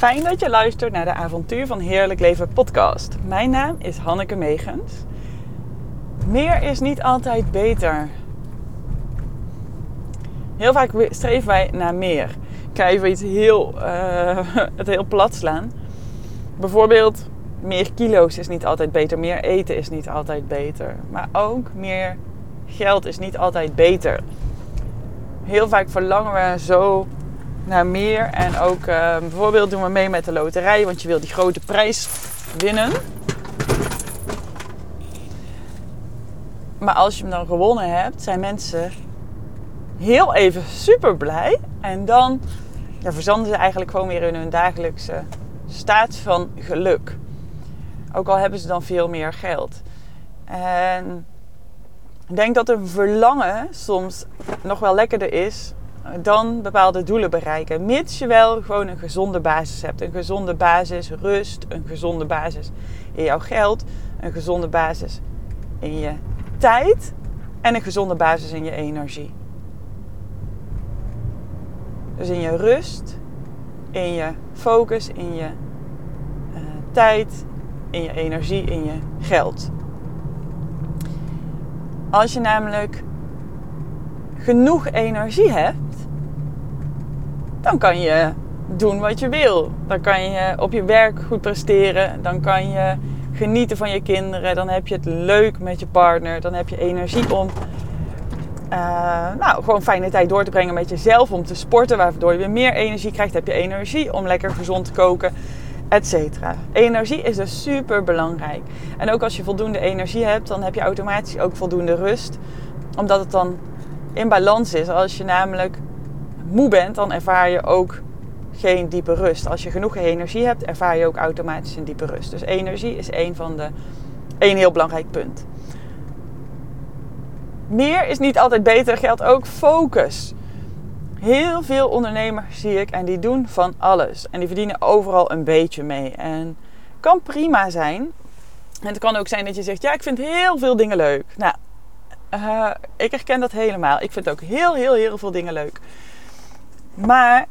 Fijn dat je luistert naar de Avontuur van Heerlijk Leven podcast. Mijn naam is Hanneke Megens. Meer is niet altijd beter. Heel vaak streven wij naar meer. Ik ga even iets heel, uh, het heel plat slaan. Bijvoorbeeld, meer kilo's is niet altijd beter. Meer eten is niet altijd beter. Maar ook meer geld is niet altijd beter. Heel vaak verlangen we zo naar meer. En ook uh, bijvoorbeeld doen we mee met de loterij, want je wil die grote prijs winnen. Maar als je hem dan gewonnen hebt, zijn mensen heel even super blij. En dan verzanden ze eigenlijk gewoon weer in hun dagelijkse staat van geluk. Ook al hebben ze dan veel meer geld. En ik denk dat een verlangen soms nog wel lekkerder is dan bepaalde doelen bereiken. Mits je wel gewoon een gezonde basis hebt. Een gezonde basis rust, een gezonde basis in jouw geld, een gezonde basis in je tijd en een gezonde basis in je energie. Dus in je rust, in je focus, in je uh, tijd, in je energie, in je geld. Als je namelijk genoeg energie hebt, dan kan je doen wat je wil. Dan kan je op je werk goed presteren. Dan kan je genieten van je kinderen. Dan heb je het leuk met je partner. Dan heb je energie om uh, nou, gewoon fijne tijd door te brengen met jezelf. Om te sporten, waardoor je weer meer energie krijgt. Heb je energie om lekker gezond te koken, etc. Energie is dus super belangrijk. En ook als je voldoende energie hebt, dan heb je automatisch ook voldoende rust. Omdat het dan in balans is. Als je namelijk moe bent, dan ervaar je ook geen diepe rust. Als je genoeg energie hebt, ervaar je ook automatisch een diepe rust. Dus energie is een van de een heel belangrijk punt. Meer is niet altijd beter, geldt ook focus. Heel veel ondernemers zie ik en die doen van alles. En die verdienen overal een beetje mee. En kan prima zijn. En het kan ook zijn dat je zegt: Ja, ik vind heel veel dingen leuk. Nou, uh, ik herken dat helemaal. Ik vind ook heel, heel, heel veel dingen leuk. Maar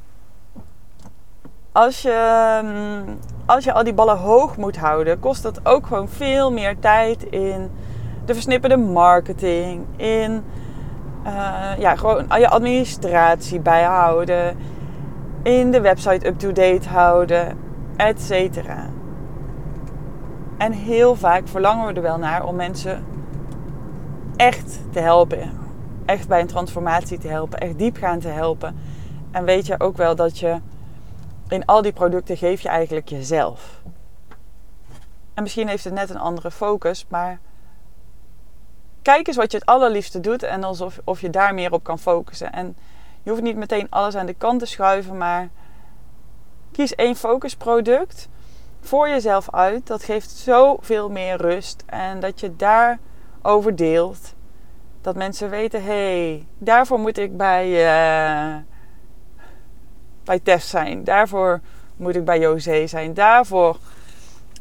als je, mm, als je al die ballen hoog moet houden, kost dat ook gewoon veel meer tijd in de versnipperde marketing, in uh, ja, gewoon je administratie bijhouden, in de website up-to-date houden, etc. En heel vaak verlangen we er wel naar om mensen echt te helpen. Echt bij een transformatie te helpen, echt diepgaan te helpen. En weet je ook wel dat je in al die producten geef je eigenlijk jezelf. En misschien heeft het net een andere focus, maar kijk eens wat je het allerliefste doet en alsof of je daar meer op kan focussen. En je hoeft niet meteen alles aan de kant te schuiven, maar kies één focusproduct voor jezelf uit. Dat geeft zoveel meer rust en dat je daarover deelt. Dat mensen weten, hé, hey, daarvoor moet ik bij... Uh, bij Tef zijn. Daarvoor moet ik bij José zijn. Daarvoor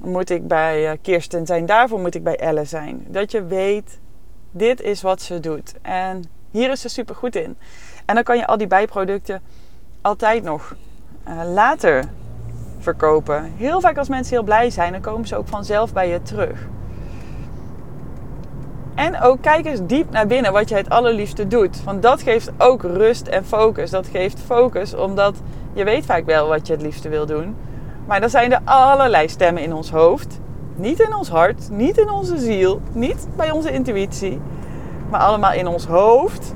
moet ik bij eh, Kirsten zijn. Daarvoor moet ik bij Elle zijn. Dat je weet, dit is wat ze doet. En hier is ze super goed in. En dan kan je al die bijproducten altijd nog uh, later verkopen. Heel vaak als mensen heel blij zijn, dan komen ze ook vanzelf bij je terug. En ook kijk eens diep naar binnen wat je het allerliefste doet. Want dat geeft ook rust en focus. Dat geeft focus omdat je weet vaak wel wat je het liefste wil doen. Maar dan zijn er allerlei stemmen in ons hoofd. Niet in ons hart, niet in onze ziel, niet bij onze intuïtie. Maar allemaal in ons hoofd.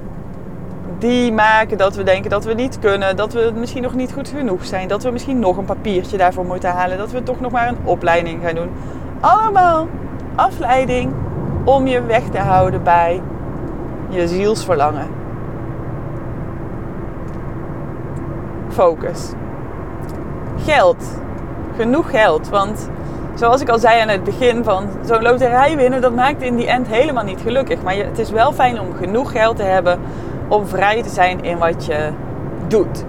Die maken dat we denken dat we niet kunnen. Dat we misschien nog niet goed genoeg zijn. Dat we misschien nog een papiertje daarvoor moeten halen. Dat we toch nog maar een opleiding gaan doen. Allemaal afleiding om je weg te houden bij je zielsverlangen. Focus. Geld. Genoeg geld. Want zoals ik al zei aan het begin van zo'n loterij winnen, dat maakt in die end helemaal niet gelukkig. Maar het is wel fijn om genoeg geld te hebben om vrij te zijn in wat je doet.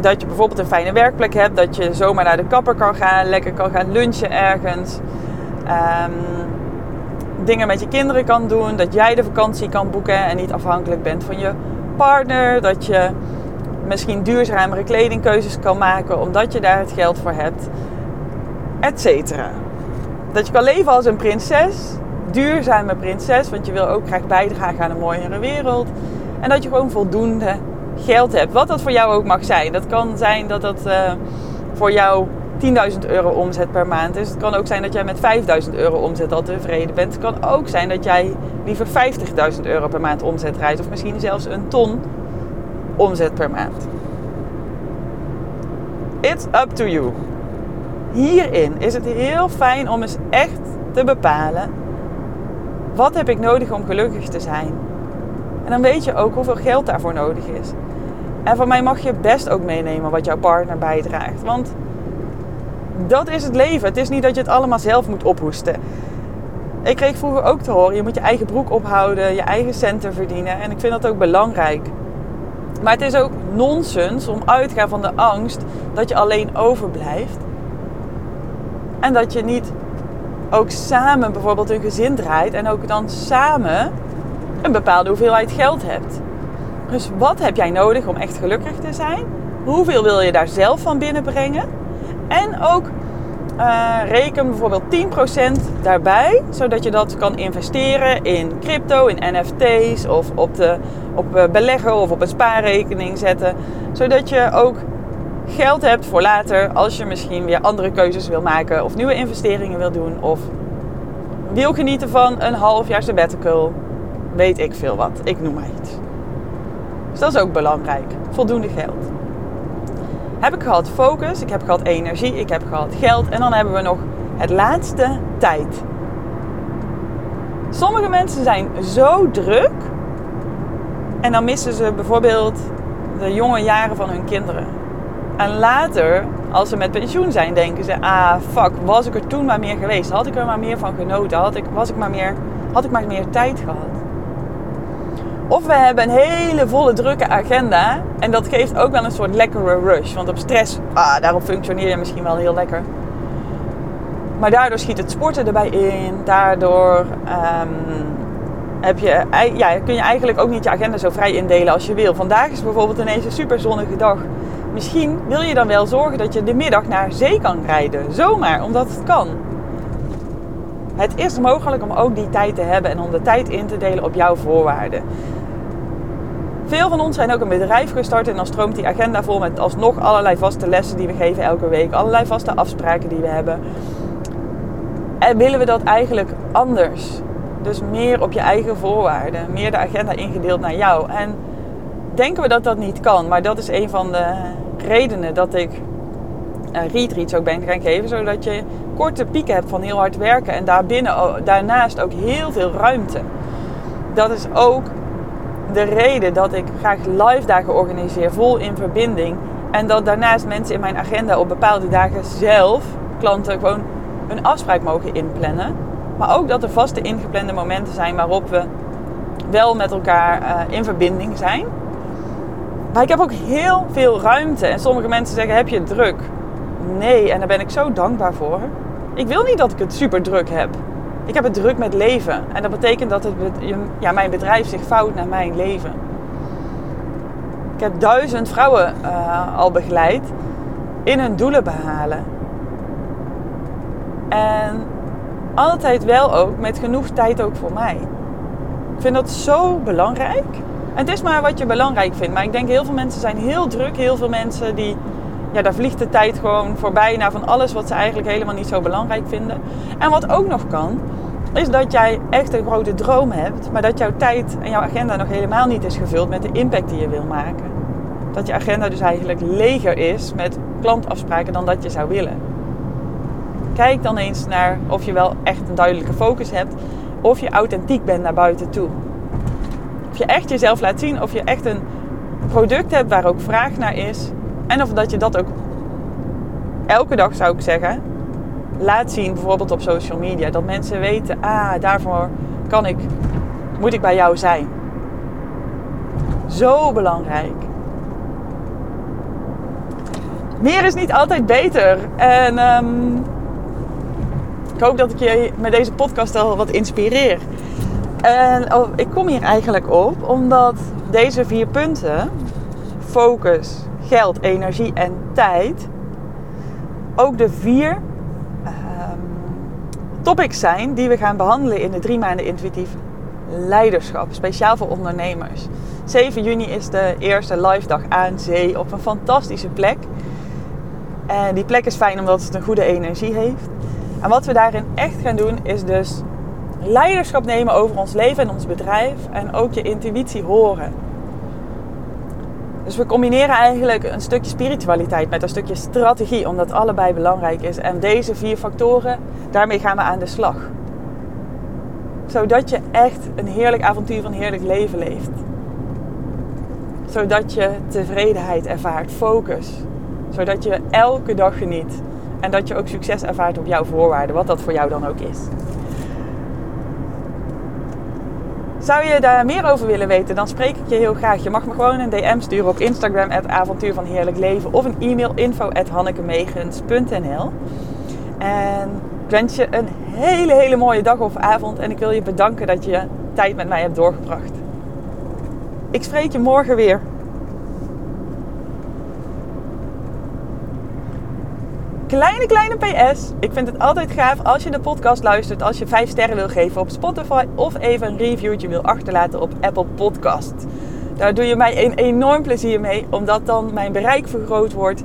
Dat je bijvoorbeeld een fijne werkplek hebt, dat je zomaar naar de kapper kan gaan, lekker kan gaan lunchen ergens. Um, dingen met je kinderen kan doen. Dat jij de vakantie kan boeken en niet afhankelijk bent van je partner. Dat je misschien duurzamere kledingkeuzes kan maken omdat je daar het geld voor hebt, et cetera. Dat je kan leven als een prinses, duurzame prinses, want je wil ook graag bijdragen aan een mooiere wereld. En dat je gewoon voldoende geld hebt, wat dat voor jou ook mag zijn. Dat kan zijn dat dat uh, voor jou 10.000 euro omzet per maand is. Het kan ook zijn dat jij met 5.000 euro omzet al tevreden bent. Het kan ook zijn dat jij liever 50.000 euro per maand omzet rijdt. Of misschien zelfs een ton omzet per maand. It's up to you. Hierin is het heel fijn om eens echt te bepalen: wat heb ik nodig om gelukkig te zijn? En dan weet je ook hoeveel geld daarvoor nodig is. En van mij mag je best ook meenemen wat jouw partner bijdraagt. Want dat is het leven. Het is niet dat je het allemaal zelf moet ophoesten. Ik kreeg vroeger ook te horen: je moet je eigen broek ophouden, je eigen centen verdienen. En ik vind dat ook belangrijk. Maar het is ook nonsens om uit te gaan van de angst dat je alleen overblijft. En dat je niet ook samen bijvoorbeeld een gezin draait en ook dan samen een bepaalde hoeveelheid geld hebt. Dus wat heb jij nodig om echt gelukkig te zijn? Hoeveel wil je daar zelf van binnenbrengen? En ook uh, reken bijvoorbeeld 10% daarbij, zodat je dat kan investeren in crypto, in NFT's of op, de, op eh, beleggen of op een spaarrekening zetten. Zodat je ook geld hebt voor later als je misschien weer andere keuzes wil maken of nieuwe investeringen wil doen of wil genieten van een half jaar sabbatical. Weet ik veel wat, ik noem maar iets. Dus dat is ook belangrijk. Voldoende geld heb ik gehad focus, ik heb gehad energie, ik heb gehad geld en dan hebben we nog het laatste tijd. Sommige mensen zijn zo druk en dan missen ze bijvoorbeeld de jonge jaren van hun kinderen. En later, als ze met pensioen zijn, denken ze: ah fuck, was ik er toen maar meer geweest? Had ik er maar meer van genoten? Had ik, was ik maar meer, had ik maar meer tijd gehad? Of we hebben een hele volle drukke agenda. En dat geeft ook wel een soort lekkere rush. Want op stress, ah, daarop functioneer je misschien wel heel lekker. Maar daardoor schiet het sporten erbij in. Daardoor um, heb je, ja, kun je eigenlijk ook niet je agenda zo vrij indelen als je wil. Vandaag is bijvoorbeeld ineens een super zonnige dag. Misschien wil je dan wel zorgen dat je de middag naar zee kan rijden. Zomaar, omdat het kan. Het is mogelijk om ook die tijd te hebben en om de tijd in te delen op jouw voorwaarden. Veel van ons zijn ook een bedrijf gestart en dan stroomt die agenda vol met alsnog allerlei vaste lessen die we geven elke week, allerlei vaste afspraken die we hebben. En willen we dat eigenlijk anders? Dus meer op je eigen voorwaarden, meer de agenda ingedeeld naar jou. En denken we dat dat niet kan, maar dat is een van de redenen dat ik retreats ook ben gaan geven, zodat je korte pieken hebt van heel hard werken en daarbinnen, daarnaast ook heel veel ruimte. Dat is ook de reden dat ik graag live dagen organiseer, vol in verbinding. En dat daarnaast mensen in mijn agenda op bepaalde dagen zelf, klanten, gewoon een afspraak mogen inplannen. Maar ook dat er vaste ingeplande momenten zijn waarop we wel met elkaar uh, in verbinding zijn. Maar ik heb ook heel veel ruimte. En sommige mensen zeggen: Heb je druk? Nee, en daar ben ik zo dankbaar voor. Ik wil niet dat ik het super druk heb. Ik heb het druk met leven. En dat betekent dat het, ja, mijn bedrijf zich vouwt naar mijn leven. Ik heb duizend vrouwen uh, al begeleid in hun doelen behalen. En altijd wel ook met genoeg tijd ook voor mij. Ik vind dat zo belangrijk. En het is maar wat je belangrijk vindt. Maar ik denk heel veel mensen zijn heel druk. Heel veel mensen die ja, daar vliegt de tijd gewoon voorbij naar van alles wat ze eigenlijk helemaal niet zo belangrijk vinden. En wat ook nog kan, is dat jij echt een grote droom hebt, maar dat jouw tijd en jouw agenda nog helemaal niet is gevuld met de impact die je wil maken. Dat je agenda dus eigenlijk leger is met klantafspraken dan dat je zou willen. Kijk dan eens naar of je wel echt een duidelijke focus hebt, of je authentiek bent naar buiten toe. Of je echt jezelf laat zien, of je echt een product hebt waar ook vraag naar is. En of dat je dat ook elke dag zou ik zeggen, laat zien, bijvoorbeeld op social media. Dat mensen weten, ah, daarvoor kan ik, moet ik bij jou zijn. Zo belangrijk. Meer is niet altijd beter. En um, ik hoop dat ik je met deze podcast al wat inspireer. En oh, ik kom hier eigenlijk op omdat deze vier punten focus, geld, energie en tijd ook de vier ehm, topics zijn die we gaan behandelen in de drie maanden intuïtief leiderschap, speciaal voor ondernemers. 7 juni is de eerste live dag aan zee op een fantastische plek. En die plek is fijn omdat het een goede energie heeft. En wat we daarin echt gaan doen is dus leiderschap nemen over ons leven en ons bedrijf en ook je intuïtie horen. Dus we combineren eigenlijk een stukje spiritualiteit met een stukje strategie, omdat allebei belangrijk is. En deze vier factoren, daarmee gaan we aan de slag. Zodat je echt een heerlijk avontuur van heerlijk leven leeft. Zodat je tevredenheid ervaart, focus. Zodat je elke dag geniet. En dat je ook succes ervaart op jouw voorwaarden, wat dat voor jou dan ook is. Zou je daar meer over willen weten, dan spreek ik je heel graag. Je mag me gewoon een DM sturen op Instagram, het avontuur van heerlijk leven. Of een e-mail, info hannekemegens.nl En ik wens je een hele, hele mooie dag of avond. En ik wil je bedanken dat je tijd met mij hebt doorgebracht. Ik spreek je morgen weer. Kleine, kleine PS. Ik vind het altijd gaaf als je de podcast luistert, als je 5 sterren wil geven op Spotify of even een reviewtje wil achterlaten op Apple Podcast. Daar doe je mij een enorm plezier mee, omdat dan mijn bereik vergroot wordt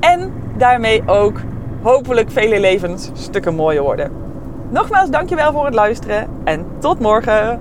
en daarmee ook hopelijk vele levens stukken mooier worden. Nogmaals, dankjewel voor het luisteren en tot morgen.